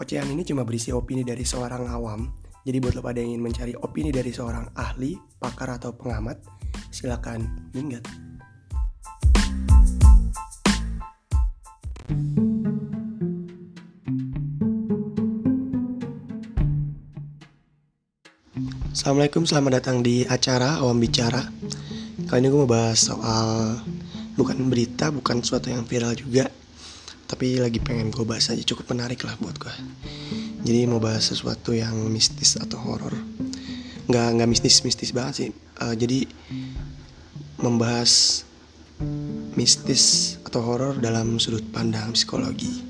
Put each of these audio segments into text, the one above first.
Ocehan ini cuma berisi opini dari seorang awam. Jadi buat lo pada yang ingin mencari opini dari seorang ahli, pakar atau pengamat, silakan minggat. Assalamualaikum, selamat datang di acara Awam Bicara. Kali ini gue mau bahas soal bukan berita, bukan sesuatu yang viral juga, tapi lagi pengen gue bahas aja cukup menarik lah buat gue. Jadi mau bahas sesuatu yang mistis atau horor. Nggak nggak mistis mistis banget sih. Uh, jadi membahas mistis atau horor dalam sudut pandang psikologi.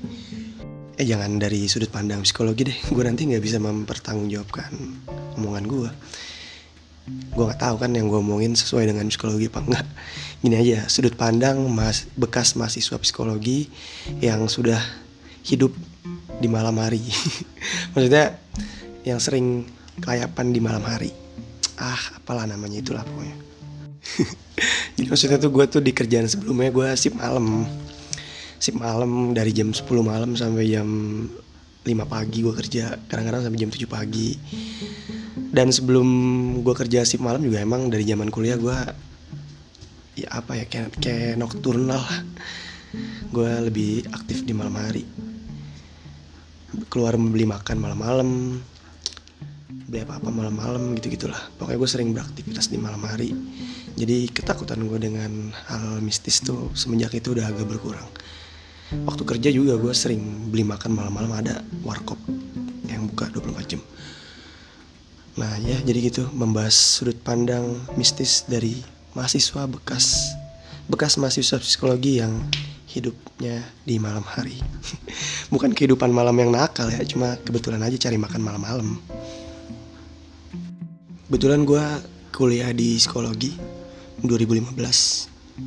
Eh jangan dari sudut pandang psikologi deh. Gue nanti nggak bisa mempertanggungjawabkan omongan gue gue nggak tahu kan yang gue omongin sesuai dengan psikologi apa enggak. Gini aja sudut pandang mas bekas mahasiswa psikologi yang sudah hidup di malam hari. Maksudnya yang sering kelayapan di malam hari. Ah apalah namanya itulah pokoknya. Jadi maksudnya tuh gue tuh di kerjaan sebelumnya gue sip malam. Sip malam dari jam 10 malam sampai jam 5 pagi gue kerja. Kadang-kadang sampai jam 7 pagi dan sebelum gue kerja sip malam juga emang dari zaman kuliah gue ya apa ya kayak kayak nocturnal lah. Gue lebih aktif di malam hari. Keluar membeli makan malam-malam beli apa-apa malam-malam gitu gitulah pokoknya gue sering beraktivitas di malam hari. Jadi ketakutan gue dengan hal mistis tuh semenjak itu udah agak berkurang. Waktu kerja juga gue sering beli makan malam-malam ada warkop yang buka 24 jam Nah ya jadi gitu membahas sudut pandang mistis dari mahasiswa bekas bekas mahasiswa psikologi yang hidupnya di malam hari. Bukan kehidupan malam yang nakal ya, cuma kebetulan aja cari makan malam-malam. Kebetulan gue kuliah di psikologi 2015,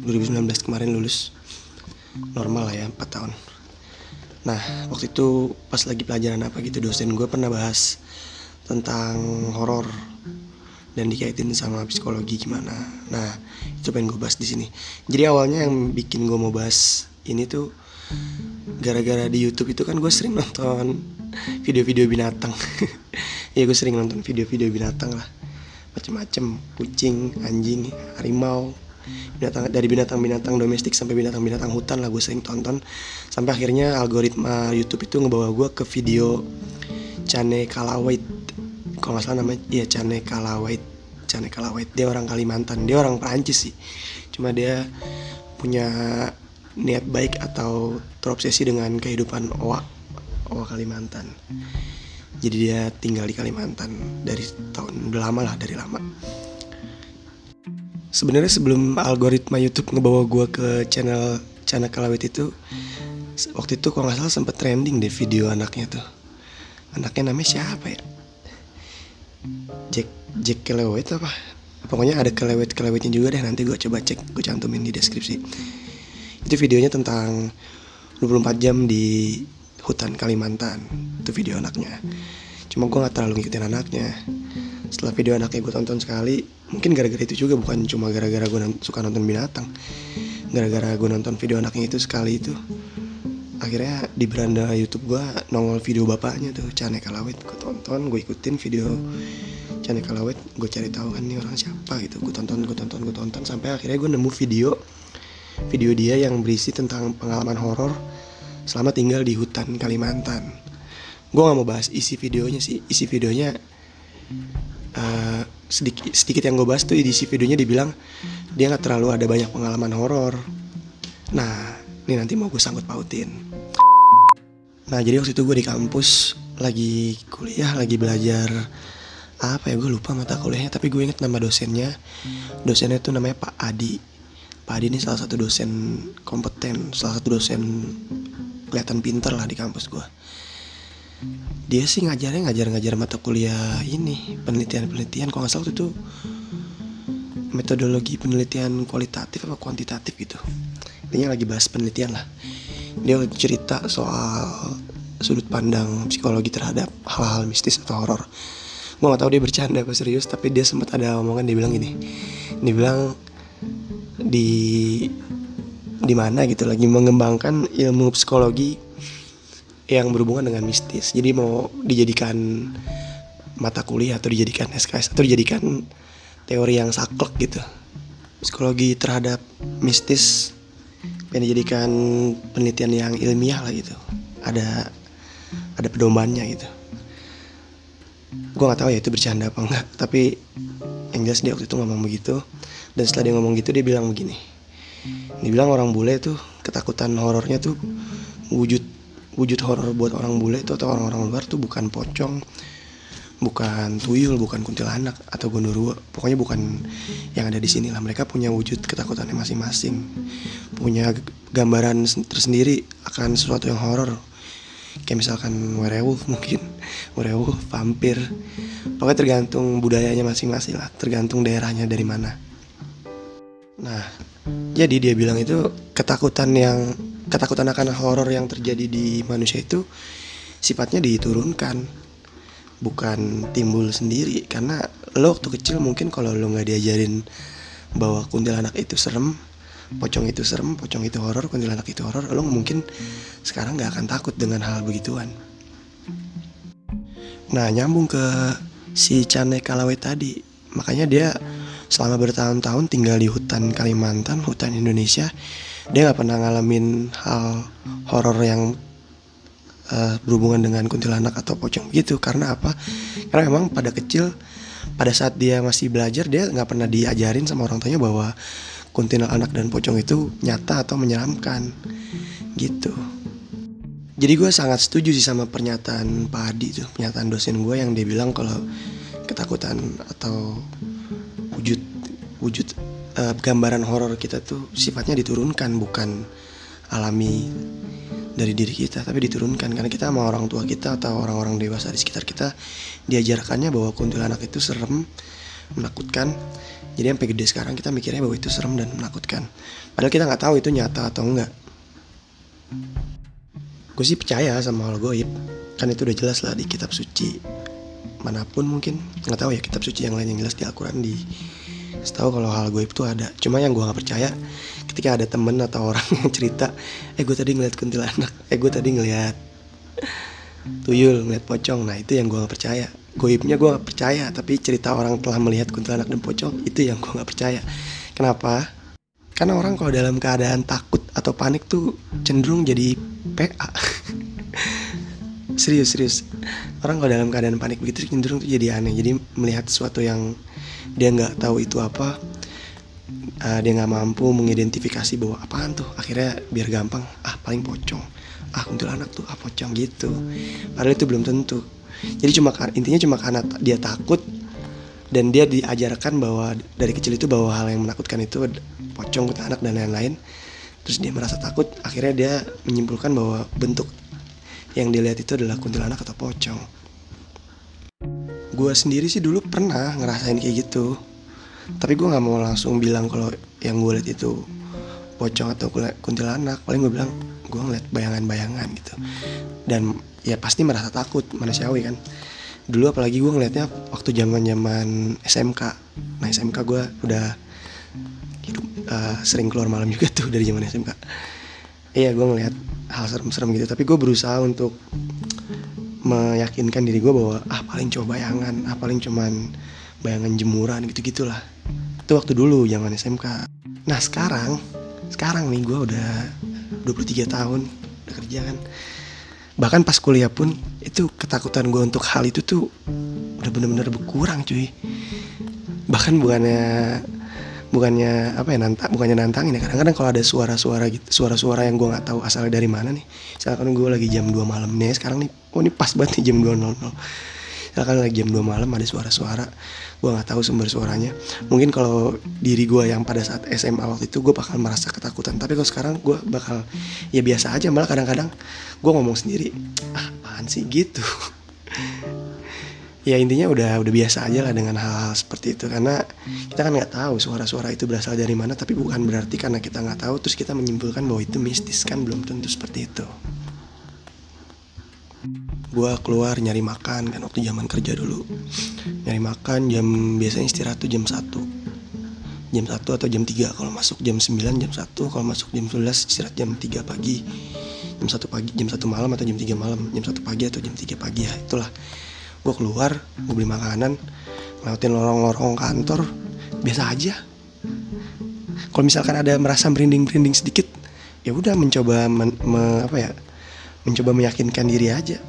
2019 kemarin lulus. Normal lah ya 4 tahun. Nah waktu itu pas lagi pelajaran apa gitu dosen gue pernah bahas tentang horor dan dikaitin sama psikologi gimana. Nah, itu pengen gue bahas di sini. Jadi awalnya yang bikin gue mau bahas ini tuh gara-gara di YouTube itu kan gue sering nonton video-video binatang. ya gue sering nonton video-video binatang lah. Macem-macem, kucing, anjing, harimau, binatang dari binatang-binatang domestik sampai binatang-binatang hutan lah gue sering tonton sampai akhirnya algoritma YouTube itu ngebawa gue ke video Cane Kalawait. Kalau nggak salah namanya ya Cane Kalawait. Cane Kalawait. Dia orang Kalimantan. Dia orang Perancis sih. Cuma dia punya niat baik atau terobsesi dengan kehidupan owa owa Kalimantan. Jadi dia tinggal di Kalimantan dari tahun udah lama lah dari lama. Sebenarnya sebelum algoritma YouTube ngebawa gue ke channel Cane Kalawait itu waktu itu kalau nggak salah sempet trending deh video anaknya tuh anaknya namanya siapa ya? Jack Jack Kelewet apa? Pokoknya ada kelewet kelewetnya juga deh. Nanti gue coba cek gue cantumin di deskripsi. Itu videonya tentang 24 jam di hutan Kalimantan. Itu video anaknya. Cuma gue nggak terlalu ngikutin anaknya. Setelah video anaknya gue tonton sekali mungkin gara-gara itu juga bukan cuma gara-gara gue suka nonton binatang. Gara-gara gue nonton video anaknya itu sekali itu akhirnya di beranda YouTube gue nongol video bapaknya tuh Cane Kalawet gue tonton gue ikutin video Cane Kalawet gue cari tahu kan ini orang siapa gitu. Gue tonton gue tonton gue tonton sampai akhirnya gue nemu video video dia yang berisi tentang pengalaman horor selama tinggal di hutan Kalimantan. Gue nggak mau bahas isi videonya sih. Isi videonya uh, sedikit sedikit yang gue bahas tuh di isi videonya dibilang dia nggak terlalu ada banyak pengalaman horor. Nah ini nanti mau gue sangkut pautin nah jadi waktu itu gue di kampus lagi kuliah lagi belajar apa ya gue lupa mata kuliahnya tapi gue inget nama dosennya. Dosennya tuh namanya Pak Adi. Pak Adi ini salah satu dosen kompeten salah satu dosen kelihatan pinter lah di kampus gue dia sih ngajarnya ngajar-ngajar mata kuliah ini penelitian-penelitian. Kalau nggak salah itu metodologi penelitian kualitatif apa kuantitatif gitu. Intinya lagi bahas penelitian lah dia cerita soal sudut pandang psikologi terhadap hal-hal mistis atau horor. Gue gak tahu dia bercanda apa serius tapi dia sempat ada omongan dia bilang gini. Dia bilang di di mana gitu lagi mengembangkan ilmu psikologi yang berhubungan dengan mistis. Jadi mau dijadikan mata kuliah atau dijadikan SKS atau dijadikan teori yang saklek gitu. Psikologi terhadap mistis pengen dijadikan penelitian yang ilmiah lah gitu. Ada ada pedomannya gitu. Gue nggak tahu ya itu bercanda apa enggak tapi yang jelas dia waktu itu ngomong begitu dan setelah dia ngomong gitu dia bilang begini. Dia bilang orang bule tuh ketakutan horornya tuh wujud wujud horor buat orang bule itu atau orang-orang luar tuh bukan pocong bukan tuyul bukan kuntilanak atau gondoruo pokoknya bukan yang ada di sini lah. Mereka punya wujud ketakutannya masing-masing. Punya gambaran tersendiri akan sesuatu yang horor. Kayak misalkan werewolf mungkin. Werewolf vampir. Pokoknya tergantung budayanya masing-masing lah. Tergantung daerahnya dari mana. Nah jadi dia bilang itu ketakutan yang ketakutan akan horor yang terjadi di manusia itu sifatnya diturunkan bukan timbul sendiri. Karena lo waktu kecil mungkin kalau lo nggak diajarin bahwa kuntilanak itu serem pocong itu serem pocong itu horor kuntilanak itu horor lo mungkin sekarang nggak akan takut dengan hal begituan. Nah nyambung ke si Cane Kalawe tadi makanya dia selama bertahun-tahun tinggal di hutan Kalimantan hutan Indonesia dia nggak pernah ngalamin hal horor yang uh, berhubungan dengan kuntilanak atau pocong. Gitu karena apa? Karena memang pada kecil pada saat dia masih belajar dia nggak pernah diajarin sama orang tuanya bahwa kuntilanak dan pocong itu nyata atau menyeramkan. Gitu. Jadi gue sangat setuju sih sama pernyataan Pak Adi tuh pernyataan dosen gue yang dia bilang kalau ketakutan atau wujud wujud uh, gambaran horor kita tuh sifatnya diturunkan bukan alami dari diri kita tapi diturunkan. Karena kita sama orang tua kita atau orang-orang dewasa di sekitar kita diajarkannya bahwa kuntilanak itu serem menakutkan. Jadi sampai gede sekarang kita mikirnya bahwa itu serem dan menakutkan. Padahal kita nggak tahu itu nyata atau enggak. Gue sih percaya sama hal goib. Kan itu udah jelas lah di kitab suci. Mana pun mungkin nggak tahu ya kitab suci yang lain yang jelas di Al-Quran di tahu kalau hal goib itu ada. Cuma yang gue nggak percaya ketika ada temen atau orang yang cerita eh gue tadi ngeliat kuntilanak. Eh gue tadi ngeliat tuyul ngeliat pocong. Nah itu yang gue nggak percaya. Goibnya gue nggak percaya tapi cerita orang telah melihat kuntilanak dan pocong itu yang gue nggak percaya. Kenapa? Karena orang kalau dalam keadaan takut atau panik tuh cenderung jadi PA serius serius. Orang kalau dalam keadaan panik begitu cenderung tuh jadi aneh. Jadi melihat sesuatu yang dia nggak tahu itu apa. Uh, dia nggak mampu mengidentifikasi bahwa apaan tuh. Akhirnya biar gampang ah paling pocong. Ah kuntilanak tuh ah pocong gitu. Padahal itu belum tentu. Jadi cuma intinya cuma karena dia takut dan dia diajarkan bahwa dari kecil itu bahwa hal yang menakutkan itu pocong kuntilanak dan lain-lain. Terus dia merasa takut akhirnya dia menyimpulkan bahwa bentuk yang dilihat itu adalah kuntilanak atau pocong gue sendiri sih dulu pernah ngerasain kayak gitu. Tapi gue nggak mau langsung bilang kalau yang gue lihat itu pocong atau kuntilanak. Paling gue bilang gue ngeliat bayangan-bayangan gitu. Dan ya pasti merasa takut manusiawi kan. Dulu apalagi gue ngeliatnya waktu zaman zaman SMK nah SMK gue udah hidup uh, sering keluar malam juga tuh dari zaman SMK iya gue ngeliat hal serem-serem gitu. Tapi gue berusaha untuk meyakinkan diri gue bahwa ah paling coba bayangan ah paling cuman bayangan jemuran gitu gitulah itu waktu dulu zaman SMK nah sekarang sekarang nih gue udah 23 tahun udah kerja kan. Bahkan pas kuliah pun itu ketakutan gue untuk hal itu tuh udah bener-bener berkurang cuy. Bahkan bukannya bukannya apa ya nantang bukannya nantangin ya. Kadang-kadang kalau ada suara-suara gitu suara-suara yang gue nggak tahu asalnya dari mana nih. Misalkan gue lagi jam 2 malam nih sekarang nih oh ini pas banget nih jam 2.00 misalkan lagi jam 2 malam ada suara-suara gue nggak tahu sumber suaranya. Mungkin kalau diri gue yang pada saat SMA waktu itu gue bakal merasa ketakutan. Tapi kalau sekarang gue bakal ya biasa aja malah kadang-kadang gue ngomong sendiri ah apaan sih? Gitu ya intinya udah udah biasa aja lah dengan hal-hal seperti itu. Karena kita kan nggak tahu suara-suara itu berasal dari mana tapi bukan berarti karena kita nggak tahu terus kita menyimpulkan bahwa itu mistis kan belum tentu seperti itu. Gue keluar nyari makan kan waktu zaman kerja dulu. Nyari makan jam biasanya istirahat tuh jam 1 jam 1 atau jam 3 kalau masuk jam 9 jam 1 kalau masuk jam 11 istirahat jam 3 pagi. Jam satu pagi jam satu malam atau jam 3 malam. Jam satu pagi atau jam 3 pagi ya itulah gue keluar gue beli makanan ngelewatin lorong-lorong kantor biasa aja. Kalau misalkan ada merasa merinding-merinding sedikit ya udah mencoba men, me, apa ya mencoba meyakinkan diri aja.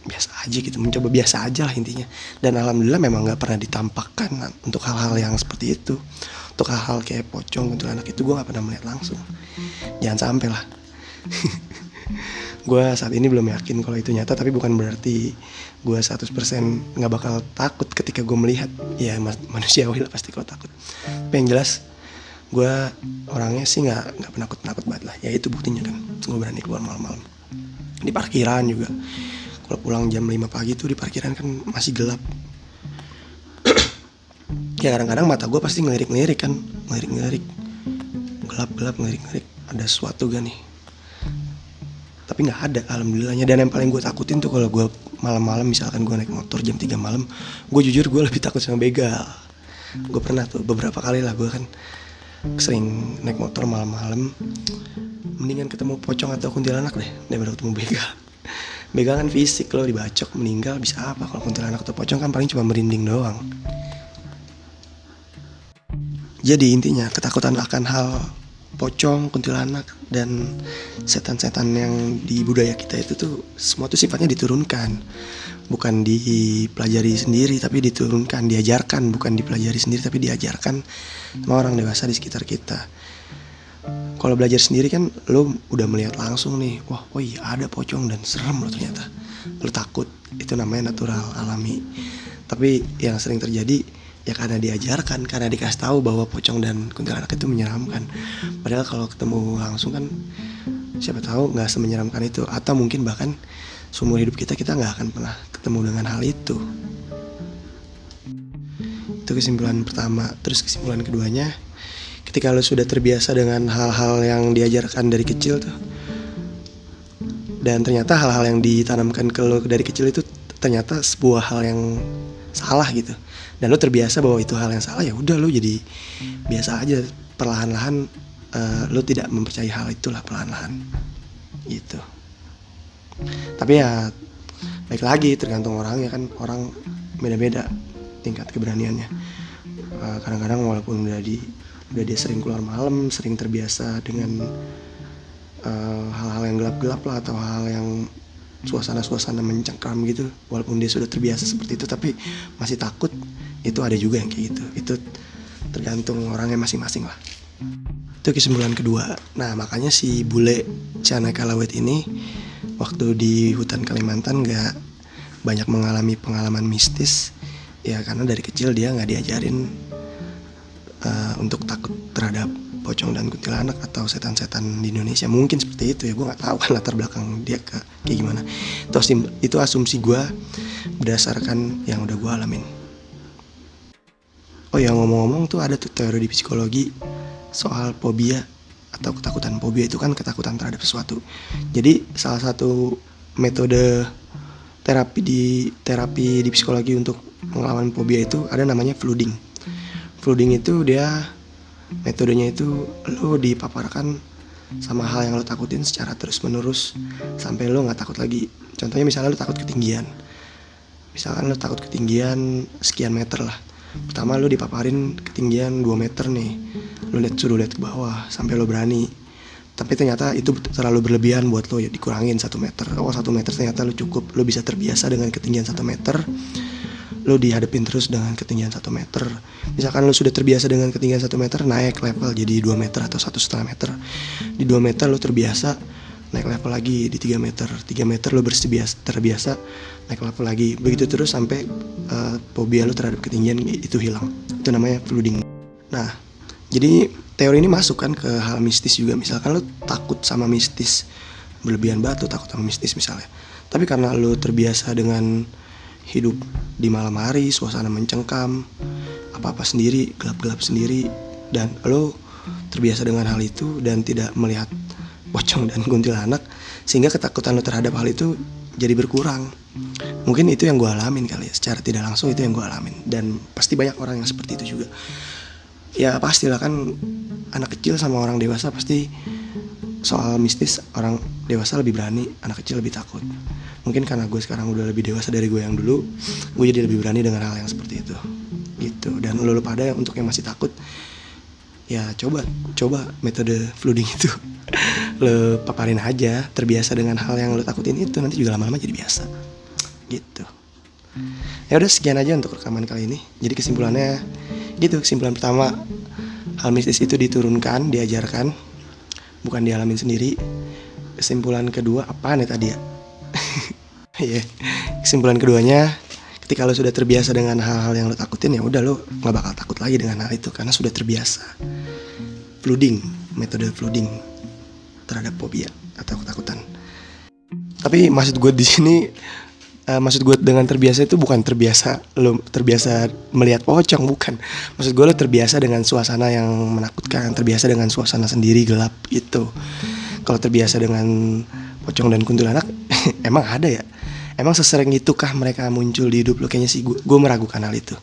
Biasa aja gitu mencoba biasa aja lah intinya. Dan alhamdulillah memang nggak pernah ditampakkan untuk hal-hal yang seperti itu. Untuk hal-hal kayak pocong untuk anak itu gue nggak pernah melihat langsung. Jangan sampai lah gue saat ini belum yakin kalau itu nyata tapi bukan berarti gue 100% nggak bakal takut ketika gue melihat. Ya manusiawi lah pasti kalau takut. Tapi yang jelas gue orangnya sih nggak nggak penakut penakut banget lah. Ya itu buktinya kan. Gue berani keluar malam-malam. Di parkiran juga. Kalau pulang jam 5 pagi tuh di parkiran kan masih gelap. Ya kadang-kadang mata gue pasti ngelirik-ngelirik kan. Ngelirik-ngelirik. Gelap-gelap ngelirik-ngelirik. Ada sesuatu gak nih tapi nggak ada alhamdulillahnya. Dan yang paling gue takutin tuh kalau gue malam-malam misalkan gue naik motor jam 3 malam gue jujur gue lebih takut sama begal gue pernah tuh beberapa kali lah gue kan sering naik motor malam-malam. Mendingan ketemu pocong atau kuntilanak deh daripada ketemu begal Begal kan fisik lo dibacok meninggal bisa apa? Kalau kuntilanak atau pocong kan paling cuma merinding doang. Jadi intinya ketakutan akan hal pocong, kuntilanak dan setan-setan yang di budaya kita itu tuh semua tuh sifatnya diturunkan. Bukan dipelajari sendiri tapi diturunkan, diajarkan, bukan dipelajari sendiri tapi diajarkan sama orang dewasa di sekitar kita. Kalau belajar sendiri kan lo udah melihat langsung nih wah oh iya ada pocong dan serem lo ternyata. Lo takut itu namanya natural alami. Tapi yang sering terjadi ya karena diajarkan karena dikasih tahu bahwa pocong dan kuntilanak itu menyeramkan. Padahal kalau ketemu langsung kan siapa tahu nggak semenyeramkan itu. Atau mungkin bahkan seumur hidup kita kita nggak akan pernah ketemu dengan hal itu. Itu kesimpulan pertama. Terus kesimpulan keduanya ketika lo sudah terbiasa dengan hal-hal yang diajarkan dari kecil tuh dan ternyata hal-hal yang ditanamkan ke lo dari kecil itu ternyata sebuah hal yang salah gitu dan lo terbiasa bahwa itu hal yang salah ya udah lo jadi biasa aja. Perlahan-lahan uh, lo tidak mempercayai hal itulah perlahan-lahan. Gitu. Tapi ya baik lagi tergantung orang ya kan. Orang beda-beda tingkat keberaniannya. Uh, kadang-kadang walaupun udah di udah dia sering keluar malam sering terbiasa dengan eh, hal-hal uh, yang gelap-gelap lah atau hal yang suasana-suasana mencengkram gitu. Walaupun dia sudah terbiasa seperti itu tapi masih takut itu ada juga yang kayak gitu. Itu tergantung orangnya masing-masing lah. Itu kesimpulan kedua. Nah makanya si bule Cana Kalawet ini waktu di hutan Kalimantan gak banyak mengalami pengalaman mistis. Ya karena dari kecil dia nggak diajarin uh, untuk takut terhadap pocong dan kuntilanak atau setan-setan di Indonesia. Mungkin seperti itu ya gue nggak tahu kan latar belakang dia ke kayak gimana. Itu, itu asumsi gue berdasarkan yang udah gue alamin oh ya ngomong-ngomong tuh ada tuh teori di psikologi soal fobia atau ketakutan fobia itu kan ketakutan terhadap sesuatu. Jadi salah satu metode terapi di terapi di psikologi untuk melawan fobia itu ada namanya flooding. Flooding itu dia metodenya itu lo dipaparkan sama hal yang lo takutin secara terus menerus sampai lo nggak takut lagi. Contohnya misalnya lo takut ketinggian. Misalkan lo takut ketinggian sekian meter lah pertama lo dipaparin ketinggian 2 meter nih. Lo lihat suruh lihat ke bawah sampai lo berani. Tapi ternyata itu terlalu berlebihan buat lo ya dikurangin satu meter. Oh satu meter ternyata lo cukup. Lo bisa terbiasa dengan ketinggian satu meter. Lo dihadapin terus dengan ketinggian satu meter. Misalkan lo sudah terbiasa dengan ketinggian satu meter naik level jadi 2 meter atau satu setengah meter. Di 2 meter lo terbiasa naik level lagi di 3 meter. 3 meter lo bersebiasa terbiasa naik level lagi. Begitu terus sampai uh, fobia lo terhadap ketinggian itu hilang. Itu namanya flooding. Nah jadi teori ini masuk kan ke hal mistis juga. Misalkan lo takut sama mistis berlebihan batu takut sama mistis misalnya. Tapi karena lo terbiasa dengan hidup di malam hari suasana mencengkam apa-apa sendiri gelap-gelap sendiri dan lo terbiasa dengan hal itu dan tidak melihat pocong dan kuntilanak sehingga ketakutan lo terhadap hal itu jadi berkurang. Mungkin itu yang gue alamin kali ya secara tidak langsung itu yang gue alamin. Dan pasti banyak orang yang seperti itu juga. Ya pastilah kan anak kecil sama orang dewasa pasti soal mistis orang dewasa lebih berani anak kecil lebih takut. Mungkin karena gue sekarang udah lebih dewasa dari gue yang dulu gue jadi lebih berani dengan hal yang seperti itu. Gitu. Dan lo, lo pada untuk yang masih takut ya coba coba metode flooding itu. Lo paparin aja terbiasa dengan hal yang lo takutin itu nanti juga lama-lama jadi biasa. Gitu. Ya udah sekian aja untuk rekaman kali ini. Jadi kesimpulannya gitu. Kesimpulan pertama hal mistis itu diturunkan diajarkan bukan dialamin sendiri. Kesimpulan kedua apa nih tadi ya? Iya. kesimpulan keduanya ketika lo sudah terbiasa dengan hal-hal yang lo takutin ya udah lo nggak bakal takut lagi dengan hal itu karena sudah terbiasa. Flooding metode flooding terhadap fobia atau ketakutan. Tapi maksud gue di sini uh, maksud gue dengan terbiasa itu bukan terbiasa lo terbiasa melihat pocong bukan. Maksud gue lo terbiasa dengan suasana yang menakutkan terbiasa dengan suasana sendiri gelap itu kalau terbiasa dengan pocong dan kuntilanak emang ada ya emang sesering itukah mereka muncul di hidup lo kayaknya sih gue meragukan hal itu.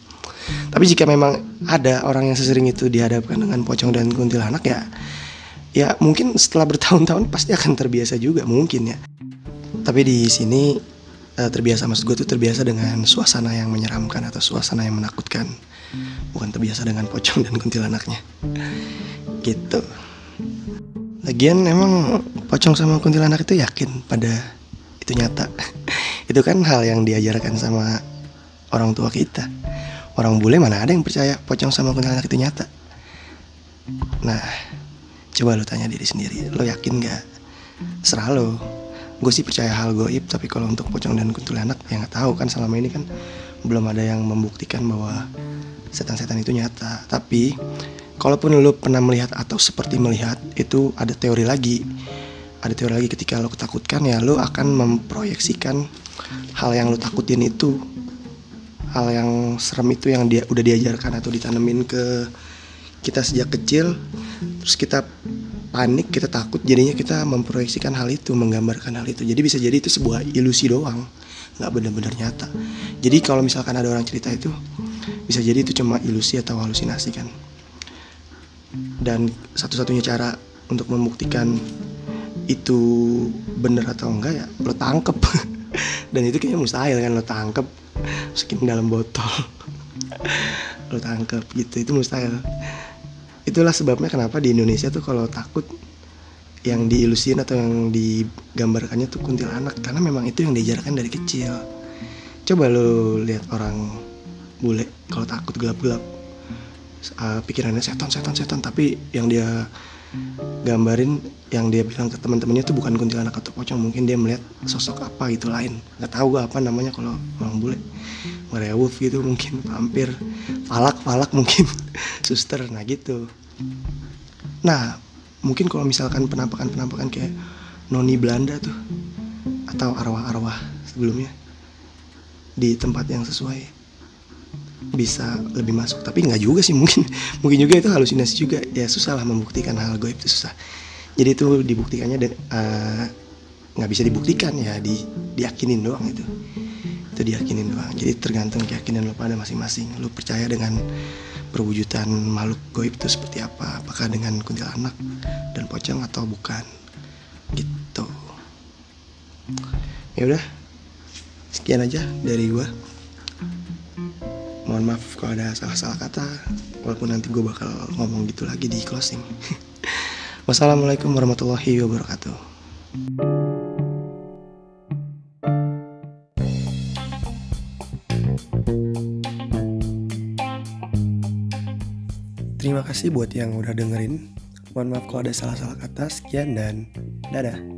Tapi jika memang ada orang yang sesering itu dihadapkan dengan pocong dan kuntilanak ya ya mungkin setelah bertahun-tahun pasti akan terbiasa juga mungkin ya. Tapi di sini uh, terbiasa maksud gue tuh terbiasa dengan suasana yang menyeramkan atau suasana yang menakutkan. Bukan terbiasa dengan pocong dan kuntilanaknya. Gitu. Lagian emang pocong sama kuntilanak itu yakin pada itu nyata itu kan hal yang diajarkan sama orang tua kita. Orang bule mana ada yang percaya pocong sama kuntilanak itu nyata? Nah coba lo tanya diri sendiri. Lo yakin gak serah lo gue sih percaya hal goib tapi kalau untuk pocong dan kuntilanak ya nggak tahu kan selama ini kan belum ada yang membuktikan bahwa setan-setan itu nyata. Tapi kalaupun lo pernah melihat atau seperti melihat itu ada teori lagi. Ada teori lagi ketika lo ketakutkan ya lo akan memproyeksikan hal yang lo takutin itu hal yang serem itu yang dia udah diajarkan atau ditanemin ke kita sejak kecil terus kita panik kita takut jadinya kita memproyeksikan hal itu menggambarkan hal itu. Jadi bisa jadi itu sebuah ilusi doang nggak benar-benar nyata. Jadi kalau misalkan ada orang cerita itu bisa jadi itu cuma ilusi atau halusinasi kan? Dan satu-satunya cara untuk membuktikan itu benar atau enggak ya lo tangkep dan itu kayaknya mustahil kan lo tangkep masukin dalam botol. Lo tangkep gitu. Itu mustahil. Itulah sebabnya kenapa di Indonesia tuh kalau takut yang diilusin atau yang digambarkannya tuh kuntilanak. Karena memang itu yang diajarkan dari kecil. Coba lo lihat orang bule kalau takut gelap-gelap uh, pikirannya setan setan setan. Tapi yang dia gambarin yang dia bilang ke teman-temannya tuh bukan kuntilanak atau pocong. Mungkin dia melihat sosok apa gitu lain. Nggak tahu gue apa namanya kalau orang bule. Werewolf gitu mungkin vampir falak falak mungkin. Suster nah gitu. Nah mungkin kalau misalkan penampakan penampakan kayak noni Belanda tuh atau arwah-arwah sebelumnya di tempat yang sesuai bisa lebih masuk. Tapi nggak juga sih mungkin mungkin juga itu halusinasi juga. Ya susah lah membuktikan hal goib itu susah. Jadi itu dibuktikannya dan uh, nggak bisa dibuktikan ya di diyakinin doang itu. Itu diyakinin doang. Jadi tergantung keyakinan lo pada masing-masing. Lo percaya dengan perwujudan makhluk goib itu seperti apa? Apakah dengan kuntilanak dan pocong atau bukan? Gitu. Ya udah. Sekian aja dari gua mohon maaf kalau ada salah-salah kata walaupun nanti gue bakal ngomong gitu lagi di closing wassalamualaikum warahmatullahi wabarakatuh Terima kasih buat yang udah dengerin. Mohon maaf kalau ada salah-salah kata. Sekian dan dadah.